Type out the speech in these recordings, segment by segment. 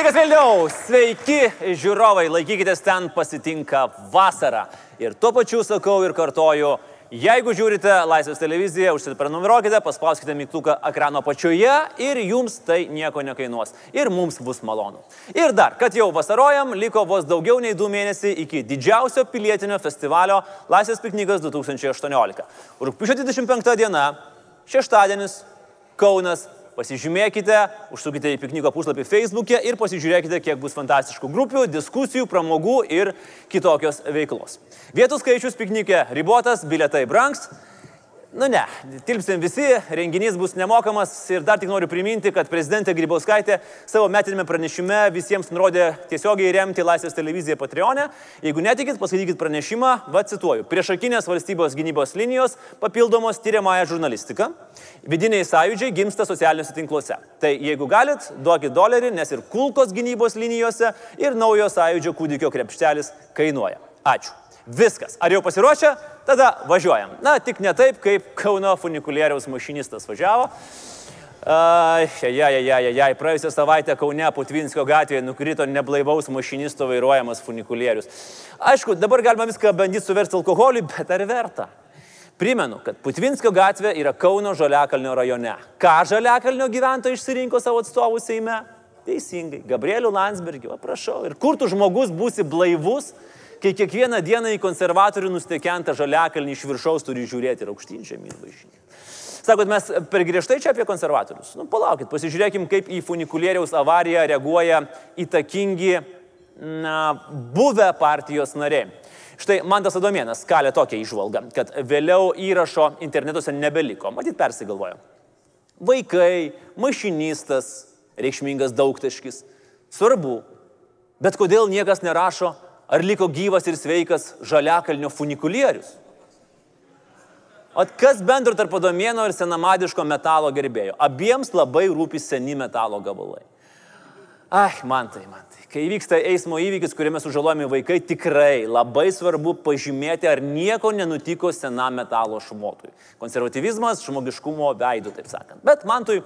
Sveikas Vilniau, sveiki žiūrovai, laikykitės ten pasitinka vasara. Ir tuo pačiu sakau ir kartoju, jeigu žiūrite Laisvės televiziją, užsiprenumeruokite, paspauskite mygtuką ekrano pačioje ir jums tai nieko nekainuos. Ir mums bus malonu. Ir dar, kad jau vasarojam, liko vos daugiau nei du mėnesiai iki didžiausio pilietinio festivalio Laisvės piknikas 2018. Rūpiučio 25 diena, šeštadienis, Kaunas, Pasižymėkite, užsukite į pikniko puslapį Facebook'e ir pasižiūrėkite, kiek bus fantastiškų grupių, diskusijų, pramogų ir kitokios veiklos. Vietų skaičius piknike ribotas, biletai brangs, Nu ne, tilpsim visi, renginys bus nemokamas ir dar tik noriu priminti, kad prezidentė Grybauskaitė savo metinėme pranešime visiems nurodė tiesiogiai remti Laisvės televiziją Patreonę. Jeigu netikit, paskaitykit pranešimą, va cituoju, priešakinės valstybės gynybos linijos papildomos tyriamąją žurnalistiką, vidiniai sąjūdžiai gimsta socialiniuose tinkluose. Tai jeigu galit, duokit dolerį, nes ir kulkos gynybos linijose ir naujo sąjūdžio kūdikio krepštelis kainuoja. Ačiū. Viskas. Ar jau pasiruošę? Tada važiuojam. Na, tik ne taip, kaip Kauno funikulieriaus mašinistas važiavo. Jai, jai, jai, praėjusią savaitę Kaune Putvinskio gatvėje nukrito neblaivaus mašinisto vairuojamas funikulierius. Aišku, dabar galima viską bandyti suversti alkoholį, bet ar verta? Primenu, kad Putvinskio gatvė yra Kauno Žaliakalnio rajone. Ką Žaliakalnio gyventojai išsirinko savo atstovų Seime? Teisingai, Gabrielių Landsbergį, prašau. Ir kur tu žmogus būsi blaivus, kai kiekvieną dieną į konservatorių nustekentą žaliakalnį iš viršaus turi žiūrėti ir aukštyn žemyn važinį. Sakot, mes per griežtai čia apie konservatorius. Nu, palaukit, pasižiūrėkim, kaip į funikulieriaus avariją reaguoja įtakingi na, buvę partijos nariai. Štai Mantas Adomėnas kalė tokią išvalgą, kad vėliau įrašo internetuose nebeliko. Matyt, persigalvojo. Vaikai, mašinistas, reikšmingas daugtaškis. Svarbu. Bet kodėl niekas nerašo ar liko gyvas ir sveikas žaliakalnio funikulierius? O kas bendro tarp padomėno ir senamadiško metalo gerbėjo? Abiems labai rūpi seni metalo gabalai. Ai, man tai, man tai. Kai vyksta eismo įvykis, kuriame sužalojami vaikai, tikrai labai svarbu pažymėti, ar nieko nenutiko senam metalo šmotui. Konservatyvizmas žmogiškumo veidų, taip sakant. Bet man tai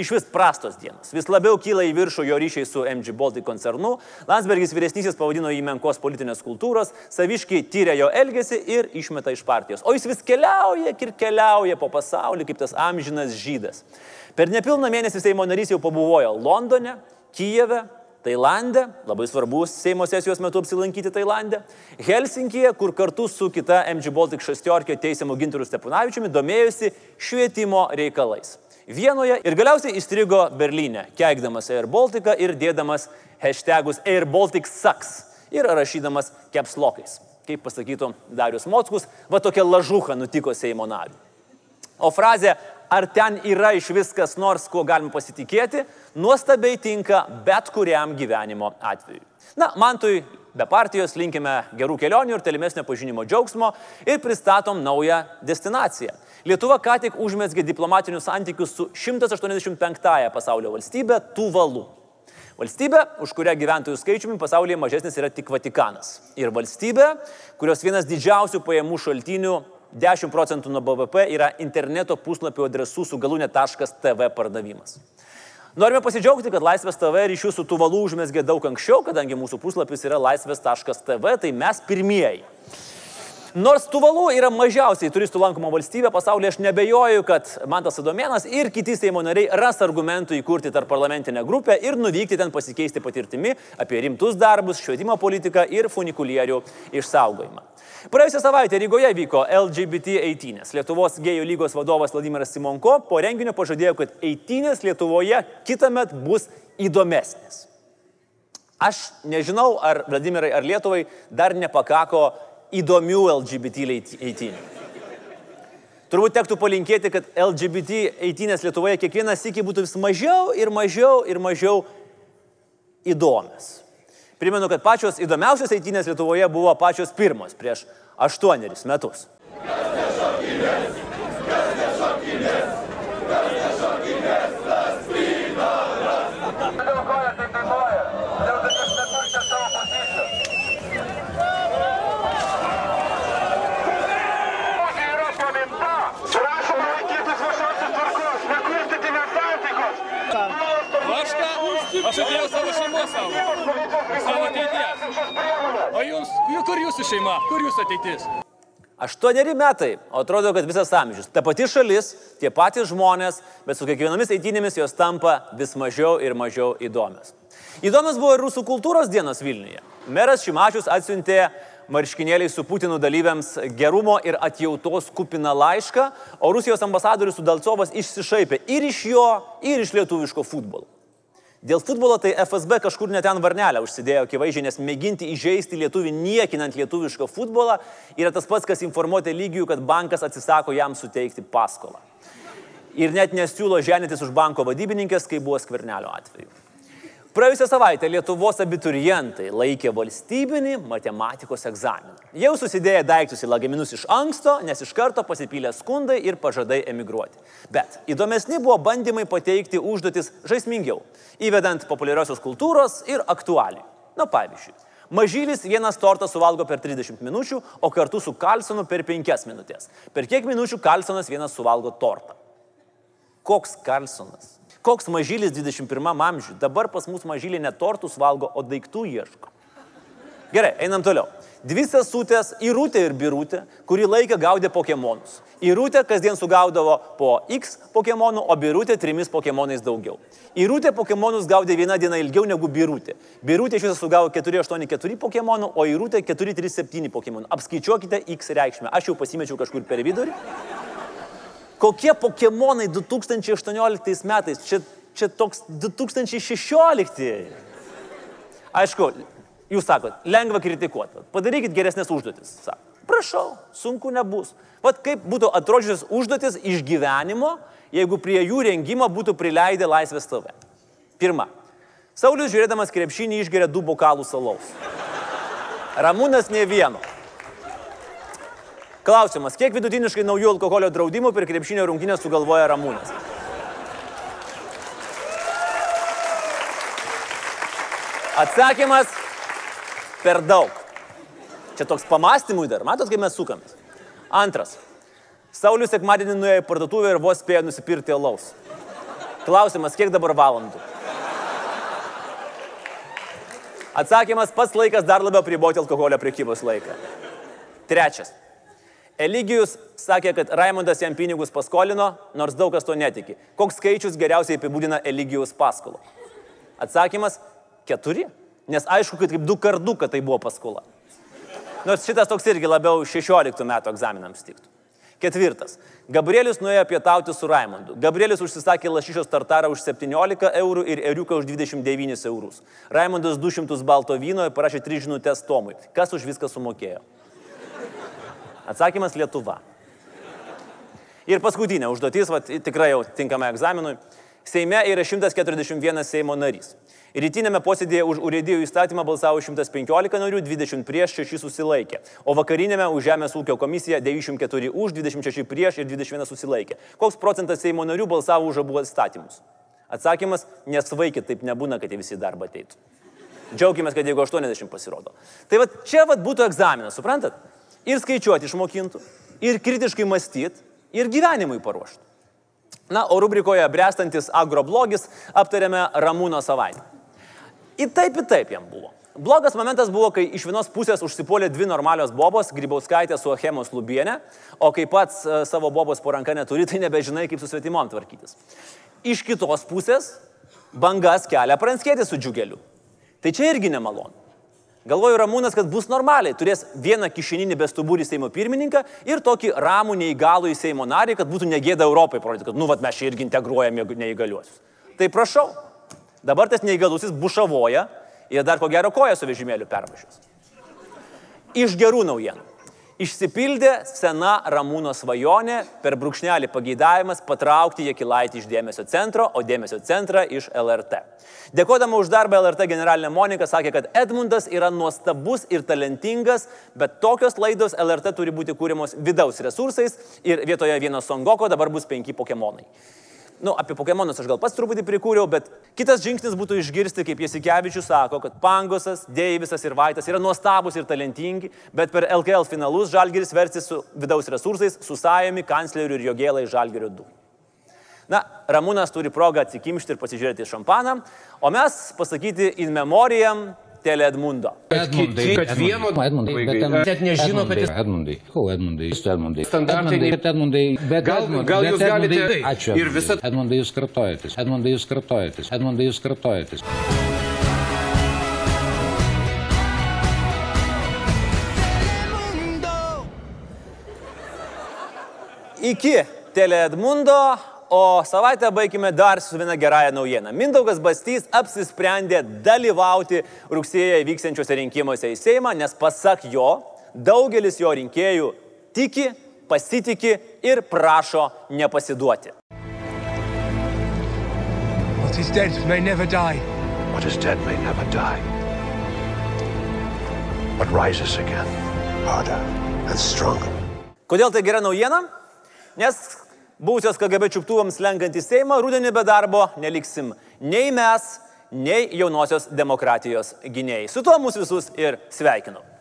iš vis prastos dienos. Vis labiau kyla į viršų jo ryšiai su MG Baltic koncernu. Landsbergis vyresnysis pavadino jį menkos politinės kultūros, saviškai tyrė jo elgesį ir išmeta iš partijos. O jis vis keliauja ir keliauja po pasaulį kaip tas amžinas žydas. Per nepilną mėnesį Seimo narys jau pabuvojo Londone, Kijeve, Tailandė, labai svarbus Seimo sesijos metu apsilankyti Tailandė, Helsinkije, kur kartu su kita MG Baltic šestiorkė teisiamu Ginteru Stepunavičiumi domėjosi švietimo reikalais. Vienoje ir galiausiai įstrigo Berlyne, keikdamas Air Baltica ir dėdamas hashtagus Air Baltic sucks ir rašydamas capslokais. Kaip pasakytų Darius Mockus, va tokia lažuha nutiko Seimo nariui. O frazė ar ten yra iš viskas nors, kuo galim pasitikėti, nuostabiai tinka bet kuriam gyvenimo atveju. Na, mantui be partijos linkime gerų kelionių ir tolimesnio pažinimo džiaugsmo ir pristatom naują destinaciją. Lietuva ką tik užmėsgė diplomatinius santykius su 185-ąją pasaulio valstybė Tuvalu. Valstybė, už kurią gyventojų skaičiumi pasaulyje mažesnis yra tik Vatikanas. Ir valstybė, kurios vienas didžiausių pajamų šaltinių 10 procentų nuo BVP yra interneto puslapio adresų su galūnė.tv pardavimas. Norime pasidžiaugti, kad Laisvės TV ryšių su Tuvalu užmėsgė daug anksčiau, kadangi mūsų puslapis yra laisvės.tv, tai mes pirmieji. Nors Tuvalu yra mažiausiai turistų lankoma valstybė pasaulyje, aš nebejoju, kad Mantas Adomėnas ir kiti Seimo nariai ras argumentų įkurti tarp parlamentinę grupę ir nuvykti ten pasikeisti patirtimi apie rimtus darbus, švietimo politiką ir funikulierių išsaugojimą. Praėjusią savaitę Rygoje vyko LGBT eitynės. Lietuvos gėjų lygos vadovas Vladimiras Simonko po renginio pažadėjo, kad eitynės Lietuvoje kitą metą bus įdomesnės. Aš nežinau, ar Vladimirai, ar Lietuvai dar nepakako įdomių LGBT eitynių. Turbūt tektų palinkėti, kad LGBT eitynės Lietuvoje kiekvienas iki būtų vis mažiau ir mažiau ir mažiau įdomias. Primenu, kad pačios įdomiausios eitynės Lietuvoje buvo pačios pirmos prieš aštuonerius metus. Kas nešokinės, kas nešokinės, kas nešokinės, tas vynoras. Dėl ko jie taip dainuoja? Dėl to, kad neturite savo pozicijos. Pusė yra paminta. Prašoma laikytis viešosios tvarkos, nekurstyti nesantaikos. Aš ką? Aš Aš atėjau savo šeimos savo. Savo ateities. O jums, kur jūsų šeima? Kur jūsų ateitis? Aštuoneri metai, o atrodo, kad visas amžius. Ta pati šalis, tie patys žmonės, bet su kiekvienomis eitynėmis jos tampa vis mažiau ir mažiau įdomios. Įdomios buvo ir rusų kultūros dienos Vilniuje. Meras Šimašius atsiuntė marškinėliai su Putinu dalyviams gerumo ir atjautos kupiną laišką, o Rusijos ambasadorius Udalcovas išsišaipė ir iš jo, ir iš lietuviško futbolo. Dėl futbolo tai FSB kažkur net ten varnelę užsidėjo akivaizdžiai, nes mėginti įžeisti lietuvį niekinant lietuvišką futbolą yra tas pats, kas informuoti lygių, kad bankas atsisako jam suteikti paskolą. Ir net nesiūlo ženytis už banko vadybininkės, kaip buvo skvernelio atveju. Praėjusią savaitę Lietuvos abiturientai laikė valstybinį matematikos egzaminą. Jau susidėję daiktus į lagaminus iš anksto, nes iš karto pasipylė skundai ir pažadai emigruoti. Bet įdomesni buvo bandymai pateikti užduotis žaismingiau, įvedant populiariosios kultūros ir aktualių. Na pavyzdžiui, Mažylis vienas tortą suvalgo per 30 minučių, o kartu su Kalsonu per 5 minutės. Per kiek minučių Kalsonas vienas suvalgo tortą? Koks Kalsonas? Koks mažylis 21 amžiui? Dabar pas mus mažylį ne tortus valgo, o daiktų ieško. Gerai, einam toliau. Dvi sesutės, Irutė ir Birutė, kurį laiką gaudė Pokemonus. Irutė kasdien sugaudavo po X Pokemonų, o Birutė trimis Pokemonais daugiau. Irutė Pokemonus gaudė vieną dieną ilgiau negu Birutė. Birutė iš viso sugavo 484 Pokemonų, o Irutė 437 Pokemonų. Apskaičiuokite X reikšmę. Aš jau pasimečiau kažkur per vidurį. Kokie Pokemonai 2018 metais? Čia, čia toks 2016. Aišku, jūs sakot, lengva kritikuoti. Padarykit geresnės užduotis. Sako, prašau, sunku nebus. Vat kaip būtų atrodžiusios užduotis iš gyvenimo, jeigu prie jų rengimo būtų prileidę laisvės TV. Pirma. Saulis žiūrėdamas krepšinį išgeria du bokalų salaus. Ramūnas ne vieno. Klausimas, kiek vidutiniškai naujų alkoholio draudimų per krepšinio rungtynę sugalvoja Ramūnas? Atsakymas - per daug. Čia toks pamastymui dar, matot, kaip mes sukamės. Antras. Saulis sekmadienį nuėjo į parduotuvę ir vos spėjo nusipirkti alaus. Klausimas, kiek dabar valandų? Atsakymas, pats laikas dar labiau priboti alkoholio priekybos laiką. Trečias. Eligijus sakė, kad Raimondas jam pinigus paskolino, nors daug kas to netiki. Koks skaičius geriausiai apibūdina Eligijus paskolą? Atsakymas - keturi. Nes aišku, kad kaip du kartų, kad tai buvo paskola. Nors šitas toks irgi labiau 16 metų egzaminams tiktų. Ketvirtas. Gabrielius nuėjo pietauti su Raimondu. Gabrielius užsisakė lašišos tartarą už 17 eurų ir eriuką už 29 eurus. Raimondas 200 balto vyno ir parašė 3 žinutės Tomui. Kas už viską sumokėjo? Atsakymas Lietuva. Ir paskutinė užduotis, va, tikrai jau tinkama egzaminui. Seime yra 141 Seimo narys. Rytinėme posėdėje už urėdijų įstatymą balsavo 115 narių, 20 prieš, 6 susilaikė. O vakarinėme už Žemės ūkio komisiją 94 už, 26 prieš ir 21 susilaikė. Koks procentas Seimo narių balsavo už abu įstatymus? Atsakymas - nesvaikit, taip nebūna, kad jie visi darbą ateitų. Džiaugiamės, kad jeigu 80 pasirodo. Tai va čia va būtų egzaminas, suprantat? Ir skaičiuoti išmokintų, ir kritiškai mąstyti, ir gyvenimui paruoštų. Na, o rubrikoje Brestantis agroblogis aptarėme Ramūno savaitę. Į taip, į taip jam buvo. Blogas momentas buvo, kai iš vienos pusės užsipuolė dvi normalios bobos, Grybauskaitė su Achemos Lubienė, o kai pats e, savo bobos po ranka neturi, tai nebežinai, kaip su svetimom tvarkytis. Iš kitos pusės bangas kelia pranskėti su džiugeliu. Tai čia irgi nemalonu. Galvoju Ramūnas, kad bus normaliai, turės vieną kišeninį bestubūrį Seimo pirmininką ir tokį ramų neįgalų į Seimo narį, kad būtų negėda Europai parodyti, kad nu, vat, mes čia irgi integruojame neįgaliuosius. Tai prašau, dabar tas neįgalusis bušavoja ir dar ko gero koją su vežimėliu pervažiuos. Iš gerų naujienų. Išsipildė sena Ramūno svajonė per brūkšnelį pageidavimas patraukti Jekilaitį iš dėmesio centro, o dėmesio centrą iš LRT. Dėkodama už darbą LRT generalinė Monika sakė, kad Edmundas yra nuostabus ir talentingas, bet tokios laidos LRT turi būti kūrimos vidaus resursais ir vietoje vieno Songoko dabar bus penki Pokemonai nu, apie Pokemonus aš gal pats truputį prikūriau, bet kitas žingsnis būtų išgirsti, kaip Jasikevičius sako, kad Pangosas, Deivisas ir Vaitas yra nuostabus ir talentingi, bet per LKL finalus Žalgiris versis su vidaus resursais, su Sajami, kancleriu ir Jogėlai Žalgirio 2. Na, Ramūnas turi progą atsikimšti ir pasižiūrėti šampaną, o mes pasakyti in memoriam Tele Edmundo. Edmundai, kad vieno Edmundai, bet ten net nežino, kad jis... Edmundai, ko Edmundai, jūs Edmundai. Standartiniai- bet Edmundai, bet Gal- Edmundai, gal jūs galite- ačiū. ir visa- Edmundai, jūs kartojatės, Edmundai, jūs kartojatės, Edmundai, jūs kartojatės. Iki Tele Edmundo, o savaitę baigime dar su viena gerąją naujiena. Mindaugas Bastys apsisprendė dalyvauti rugsėje vyksiančiuose rinkimuose į Seimą, nes pasak jo, daugelis jo rinkėjų tiki, pasitikė ir prašo nepasiduoti. What is dead may never die. What is dead may never die, but rises again, harder and stronger. Kodėl tai gera naujiena? Nes būsios KGB čiuptuvams lenkant į Seimą, rudenį be darbo neliksim nei mes, nei jaunosios demokratijos gynėjai. Su tuo mūsų visus ir sveikinu.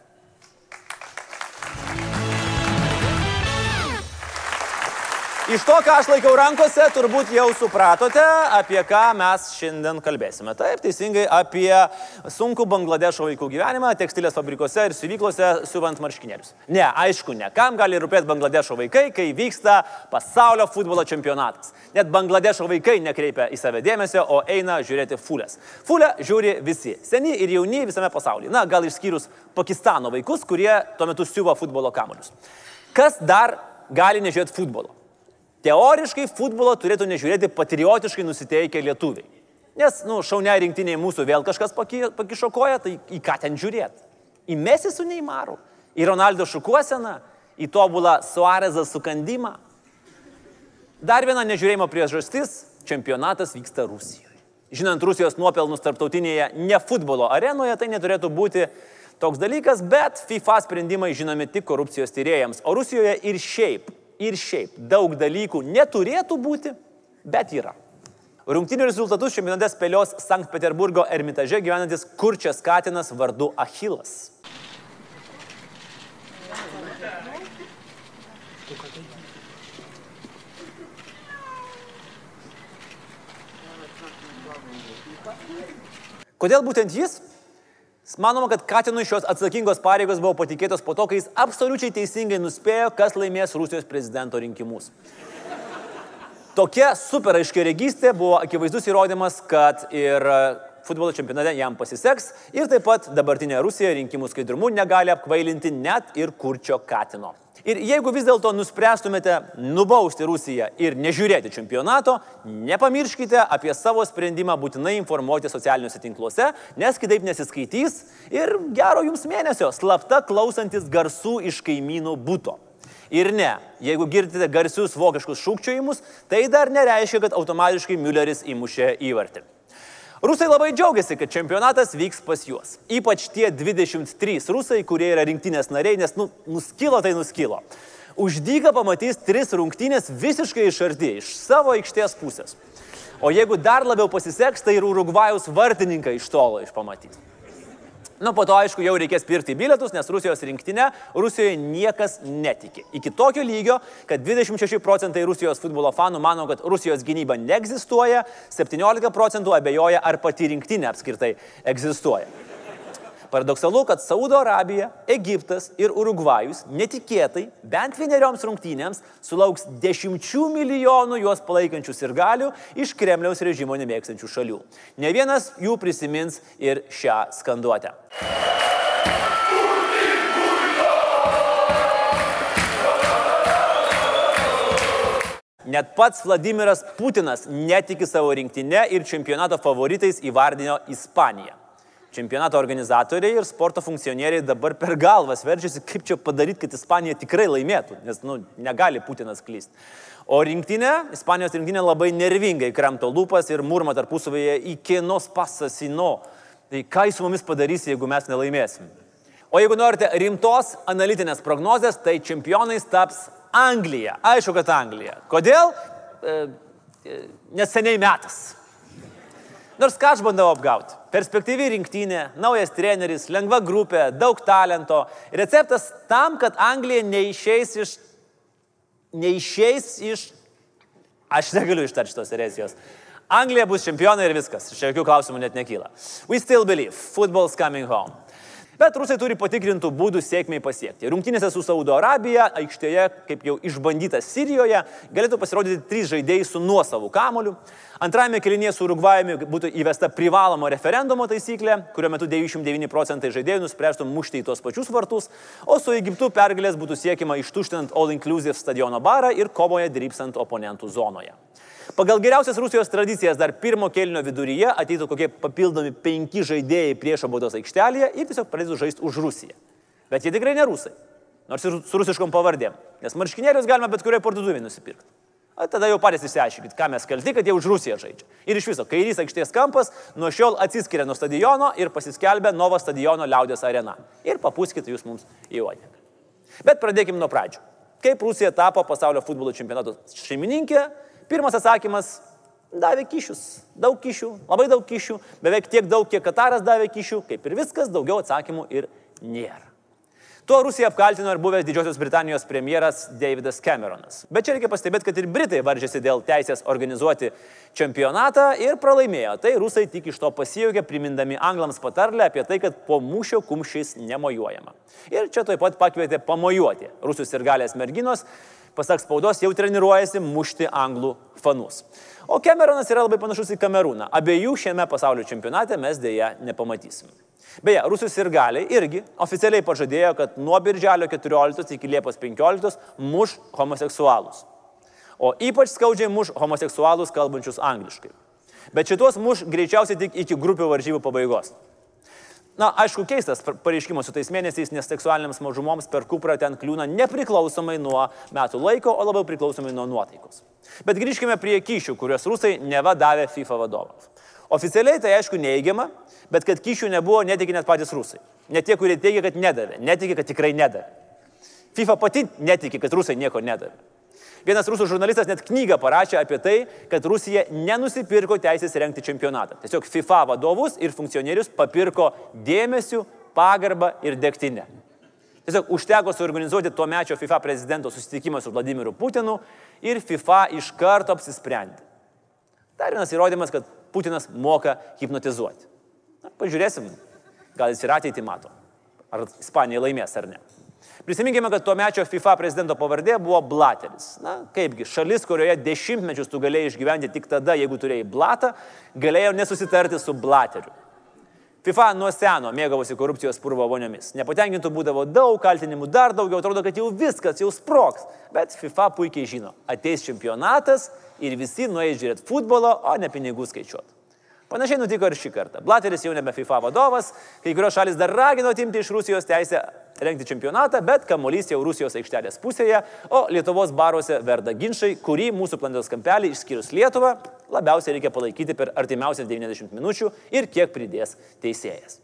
Iš to, ką aš laikau rankose, turbūt jau supratote, apie ką mes šiandien kalbėsime. Taip, teisingai, apie sunkų Bangladešo vaikų gyvenimą tekstilės fabrikuose ir siuvyklose siuvant marškinėlius. Ne, aišku, ne. Kam gali rūpėti Bangladešo vaikai, kai vyksta pasaulio futbolo čempionatas. Net Bangladešo vaikai nekreipia į save dėmesio, o eina žiūrėti fulės. Fulę žiūri visi, seni ir jauni visame pasaulyje. Na, gal išskyrus Pakistano vaikus, kurie tuo metu siuva futbolo kamuolius. Kas dar gali nežiūrėti futbolo? Teoriškai futbolo turėtų nežiūrėti patriotiškai nusiteikę lietuviai. Nes, nu, šaunia rinktiniai mūsų vėl kažkas paki- pakišokoja, tai į ką ten žiūrėti? Į Mesį su Neimaru, į Ronaldo šukuoseną, į tobulą Suarezą sukandimą. Dar viena nežiūrėjimo priežastis - čempionatas vyksta Rusijoje. Žinant Rusijos nuopelnus tarptautinėje ne futbolo arenoje, tai neturėtų būti toks dalykas, bet FIFA sprendimai žinomi tik korupcijos tyrėjams. O Rusijoje ir šiaip, ir šiaip daug dalykų neturėtų būti, bet yra. Rungtinių rezultatus čempionate spėlios Sankt Peterburgo ermitaže gyvenantis kurčias katinas vardu Achilas. Kodėl būtent jis? Manoma, kad Katinui šios atsakingos pareigos buvo patikėtos po to, kai jis absoliučiai teisingai nuspėjo, kas laimės Rusijos prezidento rinkimus. Tokia super aiškiai regystė buvo akivaizdus įrodymas, kad ir e, futbolo čempionate jam pasiseks ir taip pat dabartinė Rusija rinkimų skaidrumu negali apkvailinti net ir kurčio Katino. Ir jeigu vis dėlto nuspręstumėte nubausti Rusiją ir nežiūrėti čempionato, nepamirškite apie savo sprendimą būtinai informuoti socialiniuose tinkluose, nes kitaip nesiskaitys ir gero jums mėnesio slapta klausantis garsų iš kaimynų būto. Ir ne, jeigu girdite garsius vokiškus šūkčiojimus, tai dar nereiškia, kad automatiškai Mülleris įmušė įvartį. Rusai labai džiaugiasi, kad čempionatas vyks pas juos. Ypač tie 23 rusai, kurie yra rinktinės nariai, nes nu, nuskilo tai nuskilo. Uždyga pamatys tris rungtynės visiškai iš arti, iš savo aikštės pusės. O jeigu dar labiau pasiseks, tai ir Urugvajaus vartininkai iš tolo išpamatys. Na, po to, aišku, jau reikės pirkti bilietus, nes Rusijos rinktinė Rusijoje niekas netiki. Iki tokio lygio, kad 26 procentai Rusijos futbolo fanų mano, kad Rusijos gynyba neegzistuoja, 17 procentų abejoja, ar pati rinktinė apskritai egzistuoja. Paradoksalu, kad Saudo Arabija, Egiptas ir Urugvajus netikėtai bent vienerioms rungtynėms sulauks dešimčių milijonų juos palaikančių sirgalių iš Kremliaus režimo nemėgstančių šalių. Ne vienas jų prisimins ir šią skanduotę. Net pats Vladimiras Putinas netiki savo rinktinę ir čempionato favoritais įvardino Ispaniją. Čempionato organizatoriai ir sporto funkcionieriai dabar per galvas veržiasi, kaip čia padaryti, kad Ispanija tikrai laimėtų, nes nu, negali Putinas klysti. O rinktinė, Ispanijos rinktinė labai nervingai kramto lūpas ir murma tarpusavėje į kienos pasasino. Tai ką jis su mumis padarys, jeigu mes nelaimėsim? O jeigu norite rimtos analitinės prognozės, tai čempionais taps Anglija. Aišku, kad Anglija. Kodėl? E, e, neseniai metas. Nors ką aš bandau apgauti. Perspektyvi rinktinė, naujas treneris, lengva grupė, daug talento. Receptas tam, kad Anglija neišeis iš, neišeis iš Aš negaliu ištarti šitos erezijos. Anglija bus čempionai ir viskas. Čia jokių klausimų net nekyla. We still believe. Football's coming home. Bet rusai turi patikrintų būdų sėkmiai pasiekti. Rungtynėse su Saudo Arabija, aikštėje, kaip jau išbandyta Sirijoje, galėtų pasirodyti trys žaidėjai su nuosavu kamoliu. Antrajame kelinėje su Urugvajumi būtų įvesta privalomo referendumo taisyklė, kurio metu 99 procentai žaidėjų nuspręstų mušti į tuos pačius vartus, o su Egiptu pergalės būtų siekiama ištuštinant all-inclusive stadiono barą ir kovoje drybsant oponentų zonoje. Pagal geriausias Rusijos tradicijas dar pirmo kelnio viduryje ateitų kokie papildomi penki žaidėjai priešo baudos aikštelėje ir tiesiog pradėtų žaisti už Rusiją. Bet jie tikrai ne rusai. Nors ir su rusiškom pavardėm. Nes marškinėlius galima bet kurioje parduotuvėje nusipirkti. O tada jau patys išsiaiškinkit, ką mes kalti, kad jie už Rusiją žaidžia. Ir iš viso, kairys aikštės kampas nuo šiol atsiskiria nuo stadiono ir pasiskelbia Novo stadiono liaudės arena. Ir papūskite jūs mums į uodegą. Bet pradėkime nuo pradžių. Kaip Rusija tapo pasaulio futbolo čempionato šeimininkė Pirmas atsakymas - davė kišius. Daug kišių, labai daug kišių, beveik tiek daug, kiek Kataras davė kišių, kaip ir viskas, daugiau atsakymų ir nėra. Tuo Rusija apkaltino ir buvęs Didžiosios Britanijos premjeras Davidas Cameronas. Bet čia reikia pastebėti, kad ir Britai varžėsi dėl teisės organizuoti čempionatą ir pralaimėjo. Tai rusai tik iš to pasijaukė, primindami anglams patarlę apie tai, kad po mūšio kumščiais nemojuojama. Ir čia taip pat pakvietė pamojuoti rusus ir galės merginos, pasak spaudos, jau treniruojasi mušti anglų fanus. O Cameronas yra labai panašus į Kamerūną. Abiejų šiame pasaulio čempionate mes dėja nepamatysim. Beje, Rusijos ir galiai irgi oficialiai pažadėjo, kad nuo birželio 14 iki Liepos 15 muš homoseksualus. O ypač skaudžiai muš homoseksualus kalbančius angliškai. Bet šitos muš greičiausiai tik iki grupių varžybų pabaigos. Na, aišku, keistas pareiškimas su tais mėnesiais, nes seksualiniams mažumoms per kuprą ten kliūna nepriklausomai nuo metų laiko, o labiau priklausomai nuo nuotaikos. Bet grįžkime prie kyšių, kuriuos rusai neva davė FIFA vadovams. Oficialiai tai aišku neigiama, bet kad kyšių nebuvo, netiki net patys rusai. Net tie, kurie teigia, kad nedavė, netiki, kad tikrai nedavė. FIFA pati netiki, kad rusai nieko nedavė. Vienas rusų žurnalistas net knygą parašė apie tai, kad Rusija nenusipirko teisės rengti čempionatą. Tiesiog FIFA vadovus ir funkcionierius papirko dėmesiu, pagarbą ir degtinę. Tiesiog užteko suorganizuoti tuo mečio FIFA prezidento susitikimą su Vladimiru Putinu ir FIFA iš karto apsisprendė. Dar vienas įrodymas, kad Putinas moka hipnotizuoti. Na, pažiūrėsim, gal jis ir ateitį mato. Ar Ispanija laimės ar ne. Prisiminkime, kad tuo mečio FIFA prezidento pavardė buvo Blateris. Na, kaipgi, šalis, kurioje dešimtmečius tu galėjai išgyventi tik tada, jeigu turėjai Blatą, galėjo nesusitarti su Blateriu. FIFA nuo seno mėgavosi korupcijos purvo voniomis. Nepatenkintų būdavo daug kaltinimų, dar daugiau, atrodo, kad jau viskas, jau sproks. Bet FIFA puikiai žino, ateis čempionatas ir visi nueis žiūrėti futbolo, o ne pinigų skaičiuoti. Panašiai nutiko ir šį kartą. Blateris jau nebe FIFA vadovas, kai kurios šalis dar ragino atimti iš Rusijos teisę rengti čempionatą, bet kamuolys jau Rusijos aikštelės pusėje, o Lietuvos baruose verda ginčiai, kurį mūsų planetos kampelį, išskyrus Lietuvą, labiausiai reikia palaikyti per artimiausias 90 minučių ir kiek pridės teisėjas.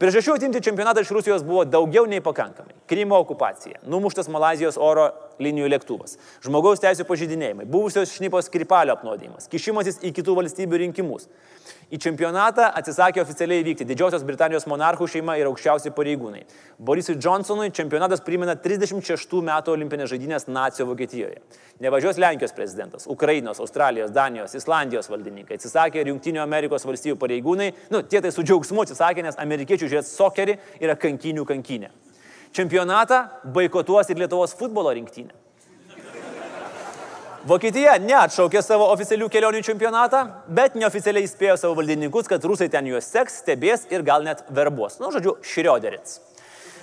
Priežasčių atimti čempionatą iš Rusijos buvo daugiau nei pakankamai. Krymo okupacija, numuštas Malazijos oro linijų lėktuvas, žmogaus teisų pažydinėjimai, buvusios šnipos skripalio apnuodimas, kišimasis į kitų valstybių rinkimus, Į čempionatą atsisakė oficialiai vykti Didžiosios Britanijos monarchų šeima ir aukščiausi pareigūnai. Borisui Johnsonui čempionatas primena 36 metų olimpinės žaidynės Nacijo Vokietijoje. Nevažiuos Lenkijos prezidentas, Ukrainos, Australijos, Danijos, Islandijos valdininkai, atsisakė ir Junktinių Amerikos valstybių pareigūnai, nu, tie tai su džiaugsmu atsisakė, nes amerikiečių žiūrėti sokerį yra kankinių kankinė. Čempionatą boikotuos ir Lietuvos futbolo rinktinė. Vokietija neatšaukė savo oficialių kelionių čempionatą, bet neoficialiai įspėjo savo valdininkus, kad rusai ten juos seks, stebės ir gal net verbuos. Nu, žodžiu, Šrioderis.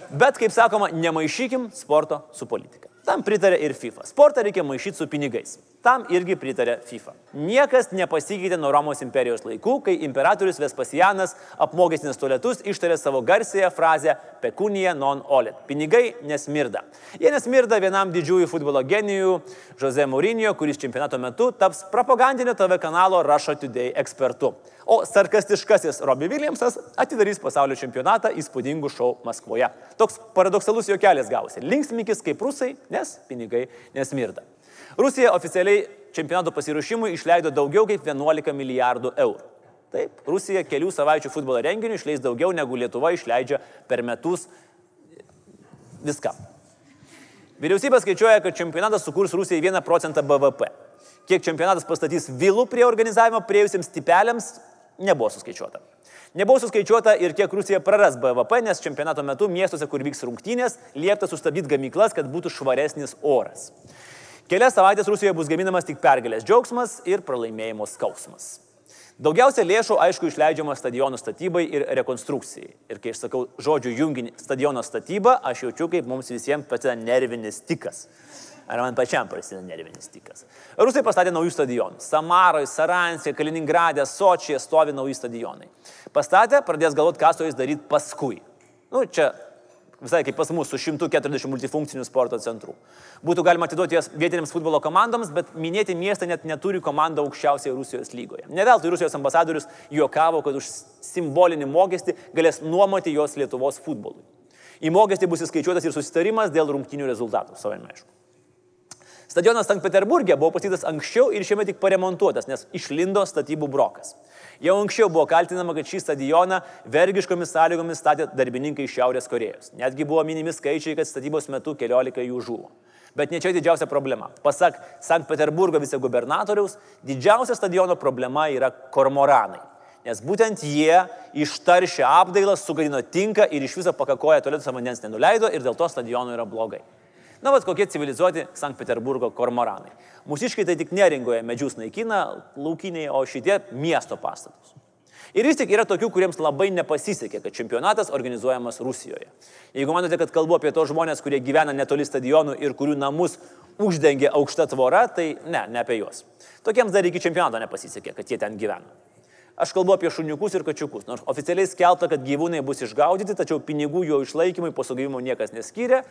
Bet, kaip sakoma, nemaišykim sporto su politika. Tam pritarė ir FIFA. Sportą reikia maišyti su pinigais. Tam irgi pritarė FIFA. Niekas nepasikeitė nuo Romos imperijos laikų, kai imperatorius Vespasianas apmokestinės tualetus ištarė savo garsėją frazę pekunija non olet. Pinigai nesmirda. Jie nesmirda vienam didžiųjų futbolo genijų, Jose Mourinho, kuris čempionato metu taps propagandinio TV kanalo Russia Today ekspertu. O sarkastiškasis Robbie Williamsas atidarys pasaulio čempionatą įspūdingų šou Maskvoje. Toks paradoksalus juokelis gausi. Linksmikis kaip rusai, nes pinigai nesmirda. Rusija oficialiai čempionato pasiruošimui išleido daugiau kaip 11 milijardų eurų. Taip, Rusija kelių savaičių futbolo renginių išleis daugiau negu Lietuva išleidžia per metus viskam. Vyriausybė skaičiuoja, kad čempionatas sukurs Rusijai 1 procentą BVP. kiek čempionatas pastatys vilų prie organizavimo prieėjusiems tipeliams, nebuvo suskaičiuota. Nebuvo suskaičiuota ir kiek Rusija praras BVP, nes čempionato metu miestuose, kur vyks rungtynės, liepta sustabdyti gamyklas, kad būtų švaresnis oras. Kelias savaitės Rusijoje bus gaminamas tik pergalės džiaugsmas ir pralaimėjimo skausmas. Daugiausia lėšų, aišku, išleidžiama stadionų statybai ir rekonstrukcijai. Ir kai aš sakau žodžių junginį stadiono statyba, aš jaučiu, kaip mums visiems prasideda nervinis tikas. Ar man pačiam prasideda nervinis tikas. Rusai pastatė naujus stadionus. Samaroje, Saransijoje, Kaliningradė, Sočyje stovi nauji stadionai. Pastatė, pradės galvoti, ką su jais daryti paskui. Nu, čia visai kaip pas mus su 140 multifunkcinių sporto centrų. Būtų galima atiduoti jas vietinėms futbolo komandoms, bet minėti miestai net neturi komandą aukščiausioje Rusijos lygoje. Ne veltui Rusijos ambasadorius juokavo, kad už simbolinį mokestį galės nuomoti jos Lietuvos futbolui. Į mokestį bus įskaičiuotas ir susitarimas dėl rungtinių rezultatų, savai aišku. Stadionas Sankt Peterburgė buvo pastatytas anksčiau ir šiame tik paremontuotas, nes išlindo statybų brokas. Jau anksčiau buvo kaltinama, kad šį stadioną vergiškomis sąlygomis statė darbininkai iš Šiaurės Korejos. Netgi buvo minimi skaičiai, kad statybos metu keliolika jų žuvo. Bet ne čia didžiausia problema. Pasak Sankt Peterburgo vicegubernatoriaus, didžiausia stadiono problema yra kormoranai. Nes būtent jie ištaršę apdailą, sugadino tinką ir iš viso pakakoja tualetų vandens nenuleido ir dėl to stadionų yra blogai. Na, vad kokie civilizuoti Sankt Peterburgo kormoranai. Mūsiškai tai tik neringoje medžius naikina laukiniai, o šitie miesto pastatus. Ir vis tik yra tokių, kuriems labai nepasisekė, kad čempionatas organizuojamas Rusijoje. Jeigu manote, kad kalbu apie tos žmonės, kurie gyvena netoli stadionų ir kurių namus uždengia aukšta tvora, tai ne, ne apie juos. Tokiems dar iki čempionato nepasisekė, kad jie ten gyvena. Aš kalbu apie šuniukus ir kačiukus. Nors oficialiai skelbta, kad gyvūnai bus išgaudyti, tačiau pinigų jo išlaikymui po sugavimo niekas neskyrė.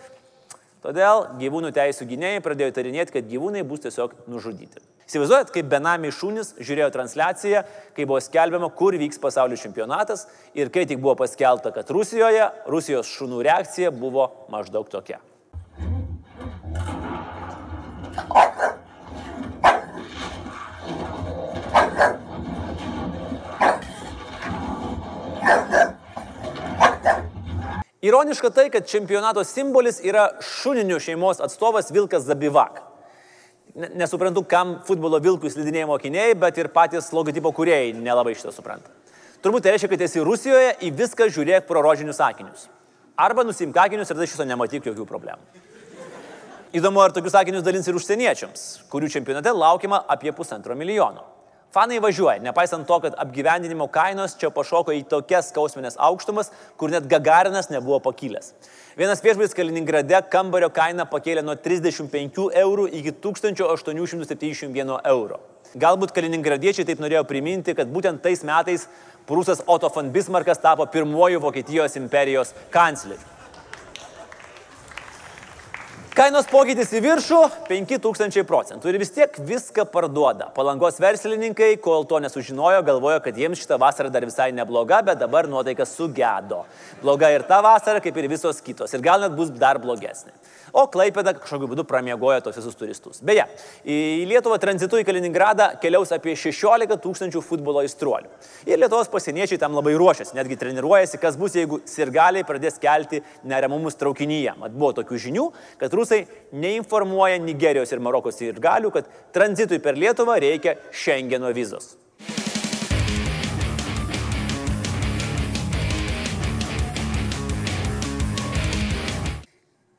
Todėl gyvūnų teisų gynėjai pradėjo įtarinėti, kad gyvūnai bus tiesiog nužudyti. Įsivaizduojat, kaip benamiai šunys žiūrėjo transliaciją, kai buvo skelbiama, kur vyks pasaulio čempionatas ir kai tik buvo paskelbta, kad Rusijoje, Rusijos šunų reakcija buvo maždaug tokia. Ironiška tai, kad čempionato simbolis yra šuninių šeimos atstovas Vilkas Zabivak. Nesuprantu, kam futbolo vilkų slidinėjimo akiniai, bet ir patys logotipo kuriejai nelabai šitą supranta. Turbūt tai reiškia, kad esi Rusijoje, į viską žiūrėk pro rožinius akinius. Arba nusimk akinius ir tada šito nematyk jokių problemų. Įdomu, ar tokius akinius dalins ir užsieniečiams, kurių čempionate laukiama apie pusantro milijono. Fanai važiuoja, nepaisant to, kad apgyvendinimo kainos čia pašoko į tokias skausminės aukštumas, kur net Gagarinas nebuvo pakilęs. Vienas viešbutis Kaliningrade kambario kainą pakėlė nuo 35 eurų iki 1871 euro. Galbūt kaliningradiečiai taip norėjo priminti, kad būtent tais metais prūsas Otto von Bismarckas tapo pirmuoju Vokietijos imperijos kancleriu. Kainos pokytis į viršų - 5000 procentų ir vis tiek viską parduoda. Palangos verslininkai, kol to nesužinojo, galvojo, kad jiems šitą vasarą dar visai nebloga, bet dabar nuotaika sugedo. Bloga ir ta vasara, kaip ir visos kitos. Ir gal net bus dar blogesnė. O Klaipėda kažkokiu būdu pramiegojo tos visus turistus. Beje, į Lietuvą tranzitu į Kaliningradą keliaus apie 16 tūkstančių futbolo įstruolių. Ir Lietuvos pasieniečiai tam labai ruošiasi, netgi treniruojasi, kas bus, jeigu sirgaliai pradės kelti neramumus traukinyje. Mat buvo tokių žinių, kad rusai neinformuoja Nigerijos ir Marokos sirgalių, kad tranzitui per Lietuvą reikia Schengeno vizos.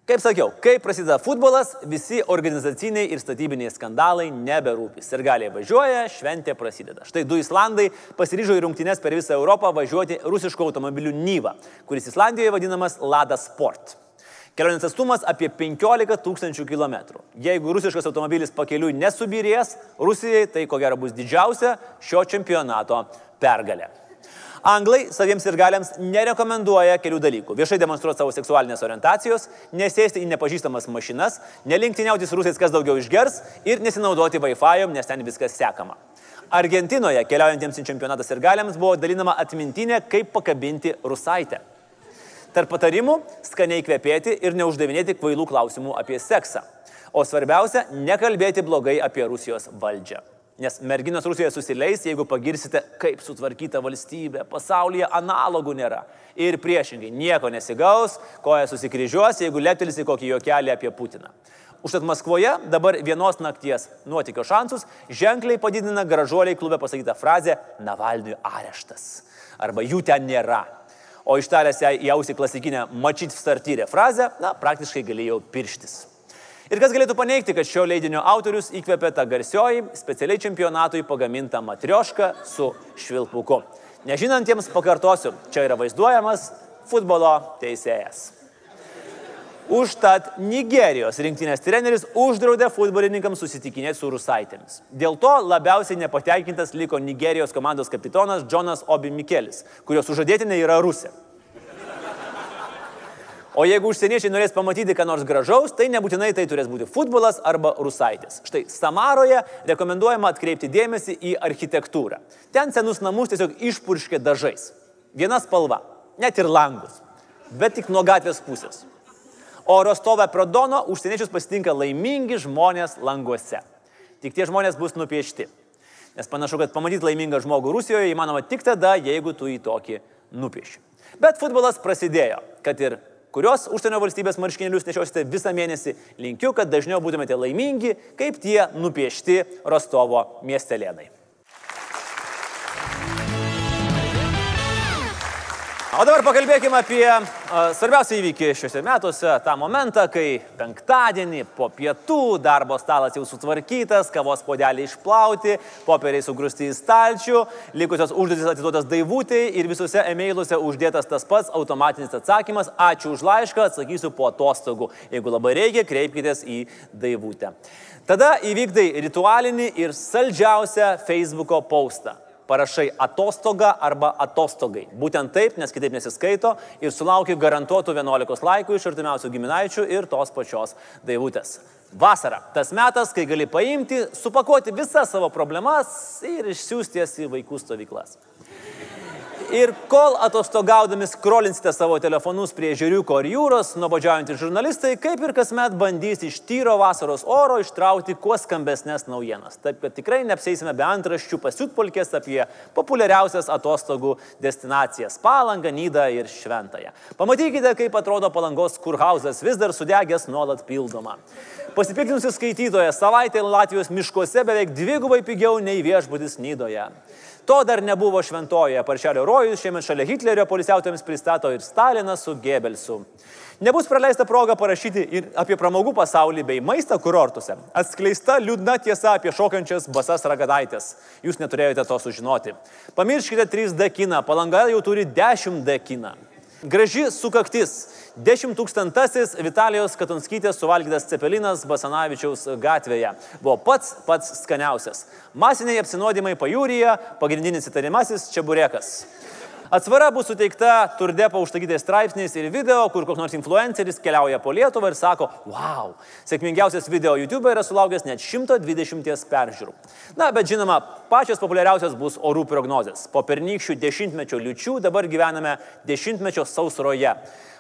Kaip sakiau, kai prasideda futbolas, visi organizaciniai ir statybiniai skandalai neberūpi. Sirgaliai važiuoja, šventė prasideda. Štai du Islandai pasiryžo į rungtynes per visą Europą važiuoti rusiško automobilių Nyva, kuris Islandijoje vadinamas Lada Sport. Kelionės atstumas apie 15 tūkstančių kilometrų. Jeigu rusiškas automobilis pakeliui nesubirės, Rusijai tai ko gero bus didžiausia šio čempionato pergalė. Anglai saviems ir galiams nerekomenduoja kelių dalykų. Viešai demonstruoti savo seksualinės orientacijos, nesėsti į nepažįstamas mašinas, nelinktyniauti su rusais, kas daugiau išgers ir nesinaudoti Wi-Fi, nes ten viskas sekama. Argentinoje keliaujantiems į čempionatą ir galiams buvo dalinama atmintinė, kaip pakabinti rusaitę. Tarp patarimų - skaniai kvepėti ir neuždavinėti kvailų klausimų apie seksą. O svarbiausia - nekalbėti blogai apie Rusijos valdžią. Nes merginos Rusijoje susileis, jeigu pagirsite, kaip sutvarkyta valstybė, pasaulyje analogų nėra. Ir priešingai, nieko nesigaus, koja susikryžiuos, jeigu leptelis į kokį juokelį apie Putiną. Užtat Maskvoje dabar vienos nakties nuotykio šansus ženkliai padidina gražuoliai klube pasakytą frazę Navalniui areštas. Arba jų ten nėra. O ištaręs ją į ausį klasikinę mačyt startyrę frazę, na, praktiškai galėjau pirštis. Ir kas galėtų paneigti, kad šio leidinio autorius įkvėpė tą garsioji specialiai čempionatui pagamintą matriošką su švilpuku. Nežinantiems pakartosiu, čia yra vaizduojamas futbolo teisėjas. Užtat Nigerijos rinktinės treneris uždraudė futbolininkams susitikinėti su rusaitėmis. Dėl to labiausiai nepatenkintas liko Nigerijos komandos kapitonas Jonas Obi Mikelis, kurios sužadėtinė yra Rusija. O jeigu užsieniečiai norės pamatyti, ką nors gražaus, tai nebūtinai tai turės būti futbolas arba rusaitės. Štai Samaroje rekomenduojama atkreipti dėmesį į architektūrą. Ten senus namus tiesiog išpurškė dažais. Viena spalva, net ir langus, bet tik nuo gatvės pusės. O Rostove Prodono užsieniečius pasitinka laimingi žmonės languose. Tik tie žmonės bus nupiešti. Nes panašu, kad pamatyti laimingą žmogų Rusijoje įmanoma tik tada, jeigu tu jį tokį nupieši. Bet futbolas prasidėjo, kad ir kurios užsienio valstybės marškinėlius nešiosite visą mėnesį, linkiu, kad dažniau būtumėte laimingi, kaip tie nupiešti Rostovo miestelėnai. O dabar pakalbėkime apie svarbiausią įvykį šiuose metuose, tą momentą, kai penktadienį po pietų darbo stalas jau sutvarkytas, kavos podelį išplauti, popieriai sugrūsti į stalčių, likusios užduotis atiduotas daivūtai ir visuose emailuose uždėtas tas pats automatinis atsakymas, ačiū už laišką, atsakysiu po atostogų. Jeigu labai reikia, kreipkitės į daivūtę. Tada įvykdai ritualinį ir saldžiausią Facebook'o postą parašai atostoga arba atostogai. Būtent taip, nes kitaip nesiskaito ir sulaukiu garantuotų 11 laikų iš artimiausių giminaičių ir tos pačios daivutės. Vasara. Tas metas, kai gali paimti, supakuoti visas savo problemas ir išsiųsti jas į vaikų stovyklas. Ir kol atostogaudami skrolinsite savo telefonus prie žiūriuko ar jūros, nuobodžiaujantys žurnalistai, kaip ir kasmet bandys iš tyro vasaros oro ištraukti kuo skambesnės naujienas. Taip, kad tikrai neapsėsime be antraščių pasiutpolkės apie populiariausias atostogų destinacijas - Palangą, Nydą ir Šventąją. Pamatykite, kaip atrodo palangos kurhausas, vis dar sudegęs nuolat pildoma. Pasipiktinusi skaitytoja savaitė Latvijos miškuose beveik dvigubai pigiau nei viešbutis Nydoje. To dar nebuvo šventojoje. Paršelio rojus šiemet šalia Hitlerio polisiautojams pristato ir Staliną su Gebelsu. Nebus praleista proga parašyti ir apie pramogų pasaulį bei maistą kurortuose. Atskleista liūdna tiesa apie šokančias basas ragadaitės. Jūs neturėjote to sužinoti. Pamirškite 3D kiną. Palanga jau turi 10D kiną. Graži sukaktis. Dešimt tūkstantasis Vitalijos Katonskytės suvalgytas cepelinas Basanavičiaus gatvėje buvo pats pats skaniausias. Masiniai apsinuodimai pajūryje, pagrindinis įtarimasis čia burekas. Atsvara bus suteikta turdepo užsakytais straipsniais ir video, kur koks nors influenceris keliauja po Lietuvą ir sako, wow, sėkmingiausias video YouTube yra sulaukęs net 120 peržiūrų. Na, bet žinoma, pačios populiariausios bus orų prognozės. Po pernykščių dešimtmečio liučių dabar gyvename dešimtmečio sausroje.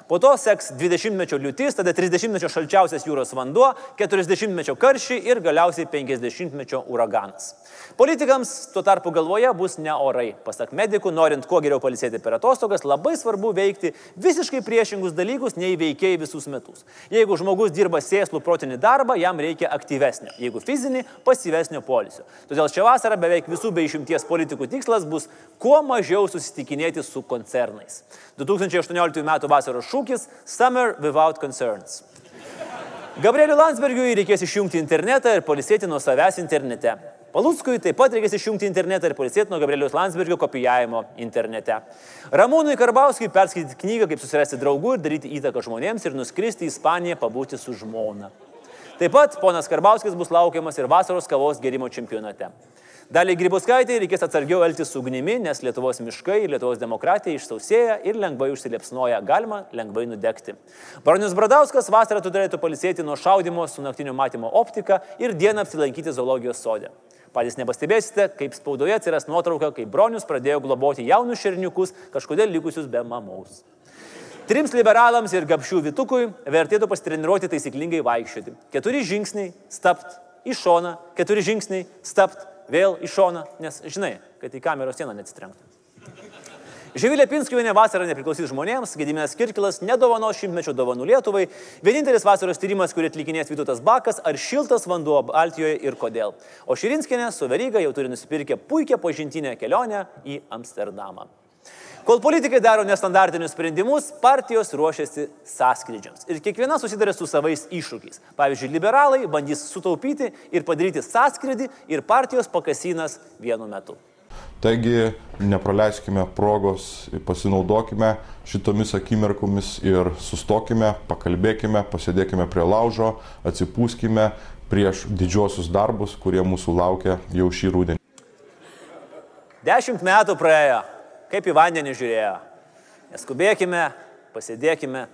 Po to seks 20-mečio liūtis, tada 30-mečio šalčiausias jūros vanduo, 40-mečio karščiai ir galiausiai 50-mečio uraganas. Politikams tuo tarpu galvoje bus ne orai. Pasak medikų, norint kuo geriau palisėti per atostogas, labai svarbu veikti visiškai priešingus dalykus nei veikiai visus metus. Jeigu žmogus dirba sėslų protinį darbą, jam reikia aktyvesnio. Jeigu fizinį, pasyvesnio polisio. Todėl šią vasarą beveik visų be išimties politikų tikslas bus kuo mažiau susitikinėti su koncernais. 2018 m. vasaros šūkis Summer without concerns. Gabrieliu Landsbergiui reikės išjungti internetą ir polisėti nuo savęs internete. Paluskui taip pat reikės išjungti internetą ir polisėti nuo Gabrieliaus Landsbergio kopijavimo internete. Ramūnui Karbauskui perskaityti knygą, kaip susirasti draugų ir daryti įtaką žmonėms ir nuskristi į Ispaniją pabūti su žmona. Taip pat ponas Karbauskis bus laukiamas ir vasaros kavos gerimo čempionate. Daliai Grybauskaitai reikės atsargiau elgtis su ugnimi, nes Lietuvos miškai Lietuvos demokratija išsausėja ir lengvai užsiliepsnoja, galima lengvai nudegti. Baronius Bradauskas vasarą turėtų palisėti nuo šaudimo su naktinio matymo optika ir dieną apsilankyti zoologijos sode. Patys nepastebėsite, kaip spaudoje atsiras nuotrauka, kai Bronius pradėjo globoti jaunus šerniukus, kažkodėl likusius be mamos. Trims liberalams ir gapšių vitukui vertėtų pasitreniruoti taisyklingai vaikščioti. Keturi žingsniai, stapt, į šoną, keturi žingsniai, stapt, vėl į šoną, nes žinai, kad į kameros sieną neatsitrenktų. Živilė Pinskiuvinė vasarą nepriklausys žmonėms, Gediminas Kirkilas nedovano šimtmečio dovanų Lietuvai, vienintelis vasaros tyrimas, kurį atlikinės Vytautas Bakas, ar šiltas vanduo Baltijoje ir kodėl. O Širinskinė su Veryga jau turi nusipirkę puikią pažintinę kelionę į Amsterdamą. Kol politikai daro nestandartinius sprendimus, partijos ruošiasi sąskrydžiams. Ir kiekviena susiduria su savais iššūkiais. Pavyzdžiui, liberalai bandys sutaupyti ir padaryti sąskrydį ir partijos pakasinas vienu metu. Taigi nepraleiskime progos, pasinaudokime šitomis akimirkomis ir sustokime, pakalbėkime, pasėdėkime prie laužo, atsipūskime prieš didžiosius darbus, kurie mūsų laukia jau šį rudenį. Dešimt metų praėjo, kaip į vandenį žiūrėjo. Neskubėkime, pasėdėkime,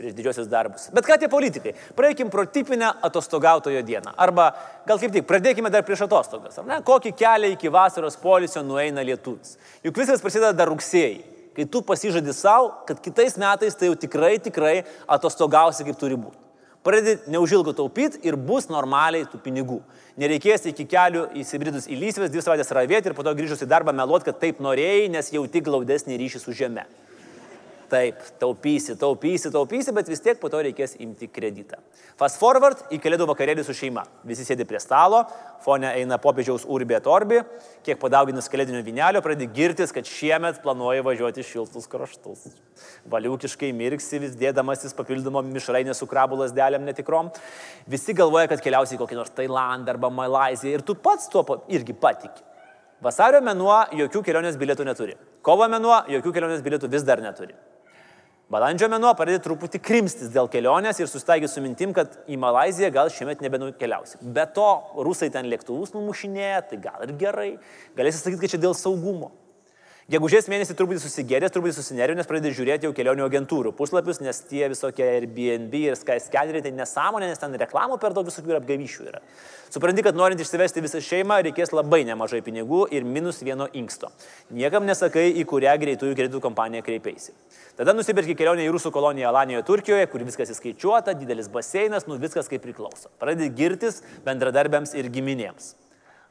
prieš didžiosius darbus. Bet ką tie politikai? Praeikim pro tipinę atostogautojo dieną. Arba gal kaip tik, pradėkime dar prieš atostogas. Ar ne? Kokį kelią iki vasaros polisio nueina lietuvis. Juk viskas prasideda dar rugsėjai. Kai tu pasižadi savo, kad kitais metais tai jau tikrai, tikrai atostogausi kaip turi būti. Pradedi neužilgo taupyti ir bus normaliai tų pinigų. Nereikės iki kelių įsibridus į lysvės, dvi savaitės ravėti ir po to grįžus į darbą meluot, kad taip norėjai, nes jau tik glaudesnį ryšį su žeme. Taip, taupysi, taupysi, taupysi, bet vis tiek po to reikės imti kreditą. Fast forward į kalėdų vakarėlį su šeima. Visi sėdi prie stalo, fone eina popiežiaus urbė torbi, kiek padauginus kalėdinio vinelio pradedi girtis, kad šiemet planuoja važiuoti šiltus kraštus. Valiukiškai mirksi vis dėdamasis papildomom mišrainė su krabų lasdelėm netikrom. Visi galvoja, kad keliausi į kokį nors Tailandą arba Malaziją ir tu pats tuo irgi patiki. Vasario mėnuo jokių kelionės bilietų neturi. Kovo mėnuo jokių kelionės bilietų vis dar neturi. Balandžio mėnuo pradėjo truputį krimstis dėl kelionės ir sustaigė su mintim, kad į Malaziją gal šiemet nebenukeliausi. Be to, rusai ten lėktuvus numušinėja, tai gal ir gerai. Galėsi sakyti, kad čia dėl saugumo. Gegužės mėnesį truputį susigerės, truputį susinervinęs, pradedi žiūrėti jau kelionių agentūrų puslapius, nes tie visokie Airbnb ir Skyscaneriai tai nesąmonė, nes ten reklamų per daug visokių ir apgavyšių yra. Supranti, kad norint išsivesti visą šeimą, reikės labai nemažai pinigų ir minus vieno inksto. Niekam nesakai, į kurią greitųjų kreditų kompaniją kreipiaisi. Tada nusipirki kelionę į Rusų koloniją Alanijoje, Turkijoje, kur viskas įskaičiuota, didelis baseinas, nu viskas kaip priklauso. Pradedi girtis bendradarbiams ir giminėms.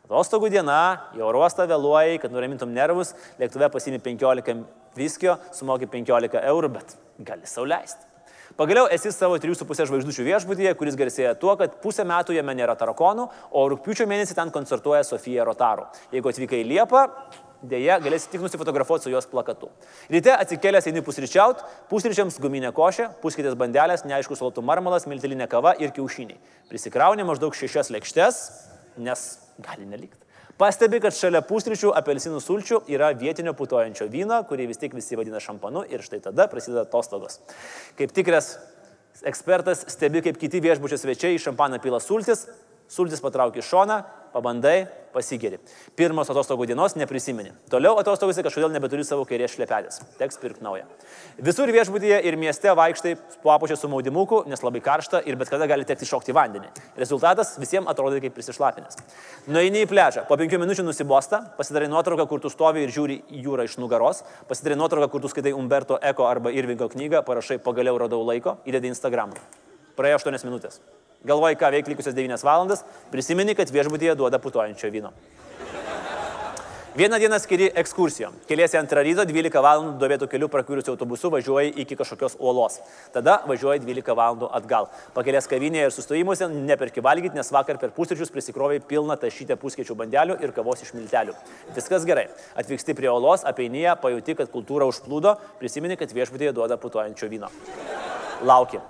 Atostogų diena, į oro uostą vėluoji, kad nuramintum nervus, lėktuve pasimi 15 viskio, sumoki 15 eurų, bet gali sauliaisti. Pagaliau esi savo 3,5 žvaigždučių viešbutyje, kuris garsėja tuo, kad pusę metų jame nėra tarakonų, o rūpiučio mėnesį ten koncertuoja Sofija Rotaru. Jeigu atvykai į Liepą, dėja galėsi tik nusifotografuoti su jos plakatu. Ryte atsikėlęs eini pusryčiaut, pusryčiams guminė košė, puskitės bandelės, neaiškus salotų marmalas, miltelinė kava ir kiaušiniai. Prisikrauni maždaug šešias lėkštes, nes gali nelikti. Pastebi, kad šalia pusryčių apelsinų sulčių yra vietinio putojančio vyno, kurį vis tiek visi vadina šampanu ir štai tada prasideda atostogos. Kaip tikras ekspertas stebi, kaip kiti viešbučio svečiai į šampaną pila sultis, sultis patraukia šoną, pabandai, pasigeri. Pirmos atostogų dienos neprisimeni. Toliau atostogose kažkodėl nebeturi savo kairės šlepelės. Teks pirkti naują. Visur viešbutyje ir mieste vaikštai po apačią su maudimuku, nes labai karšta ir bet kada gali tekti šokti vandenį. Rezultatas visiems atrodo kaip prisišlapinės. Nueini į pležą, po penkių minučių nusibosta, pasidarai nuotrauką, kur tu stovi ir žiūri į jūrą iš nugaros, pasidarai nuotrauką, kur tu skaitai Umberto Eko arba Irvingo knygą, parašai pagaliau radau laiko, įdedi Instagram. Praėjo 8 minutės. Galvoji, ką veik likusios 9 valandas, prisimeni, kad viešbutyje duoda putojančio vyno. Vieną dieną skiri ekskursijom. Keliesi antrą ryto, 12 valandų duobėtų kelių prakūrusiu autobusu važiuoji iki kažkokios uolos. Tada važiuoji 12 valandų atgal. Pakelės kavinėje ir sustojimuose neperki valgyti, nes vakar per pusryčius prisikrovai pilną tašytę puskiečių bandelių ir kavos iš miltelių. Viskas gerai. Atvyksti prie uolos, apeinyje, pajuti, kad kultūra užplūdo, prisimeni, kad viešbutyje duoda putojančio vyno. Lauki.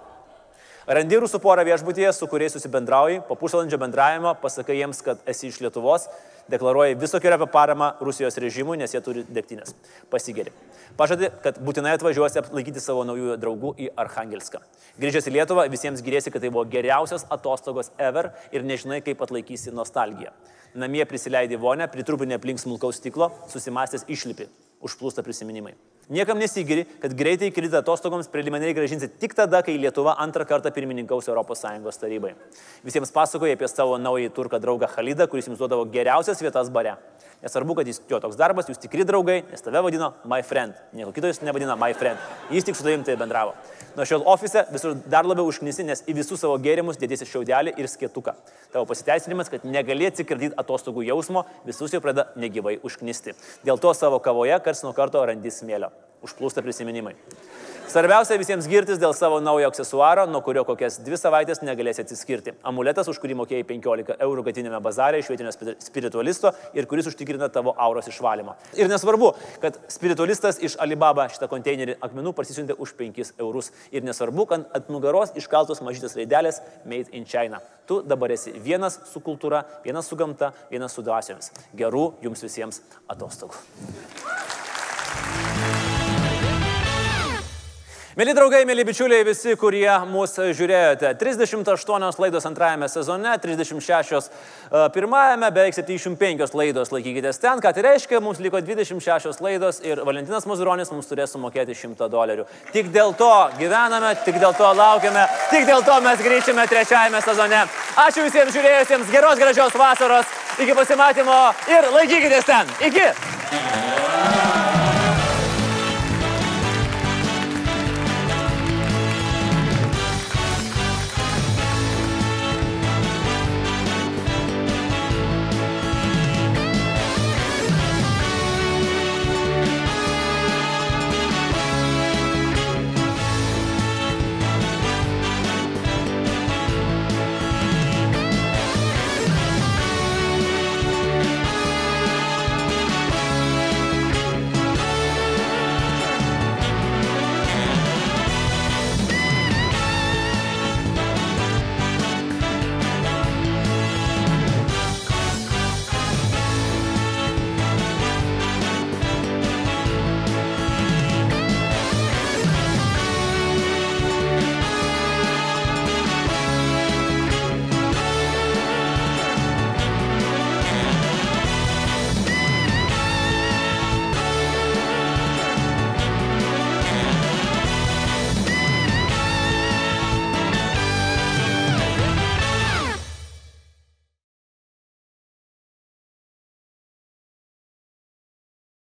Randi rusų porą viešbutyje, su kuriais susibendrauji, po pusvalandžio bendravimo pasakai jiems, kad esi iš Lietuvos, deklaruoji visokioją apie paramą Rusijos režimui, nes jie turi degtinės. Pasigeri. Pažadi, kad būtinai atvažiuosi aplaikyti savo naujųjų draugų į Arhangelską. Grįžęs į Lietuvą, visiems giriesi, kad tai buvo geriausios atostogos ever ir nežinai, kaip atlaikysi nostalgiją. Namie prisileidai vonę, pritrupinė aplink smulkaus stiklo, susimastęs išlipi, užplūsta prisiminimai. Niekam nesigiri, kad greitai kreditą atostogoms preliminariai gražinsi tik tada, kai Lietuva antrą kartą pirmininkaus ES tarybai. Visiems pasakoja apie savo naują turką draugą Halidą, kuris jums duodavo geriausias vietas bare. Nesvarbu, kad jis jo toks darbas, jūs tikri draugai, nes tave vadino my friend. Nieko kito jis nevadina my friend. Jis tik su tavim tai bendravo. Nuo šiol ofise visur dar labiau užknisi, nes į visus savo gėrimus dėdėsi šiaudelį ir skėtuką. Tavo pasiteisinimas, kad negali atsikratyti atostogų jausmo, visus jau pradeda negyvai užknisti. Dėl to savo kavoje kars nuo karto randi smėlio. Užplūsta prisiminimai. Svarbiausia visiems girtis dėl savo naujo aksesuaro, nuo kurio kokias dvi savaitės negalėsi atsiskirti. Amuletas, už kurį mokėjai 15 eurų gatinėme bazarė iš vietinio spi- spiritualisto ir kuris užtikrina tavo auros išvalymą. Ir nesvarbu, kad spiritualistas iš Alibaba šitą konteinerį akmenų parsisiuntė už 5 eurus. Ir nesvarbu, kad ant nugaros iškaltos mažytės raidelės Made in China. Tu dabar esi vienas su kultūra, vienas su gamta, vienas su dvasiomis. Gerų jums visiems atostogų. Mėly draugai, mėly bičiuliai, visi, kurie mūsų žiūrėjote. 38 laidos antrajame sezone, 36 e, pirmajame, beveik 75 laidos laikykitės ten. Ką tai reiškia, mums liko 26 laidos ir Valentinas Muzuronis mums turės sumokėti 100 dolerių. Tik dėl to gyvename, tik dėl to laukiame, tik dėl to mes grįžime trečiajame sezone. Ačiū visiems žiūrėjusiems, geros gražios vasaros, iki pasimatymo ir laikykitės ten. Iki!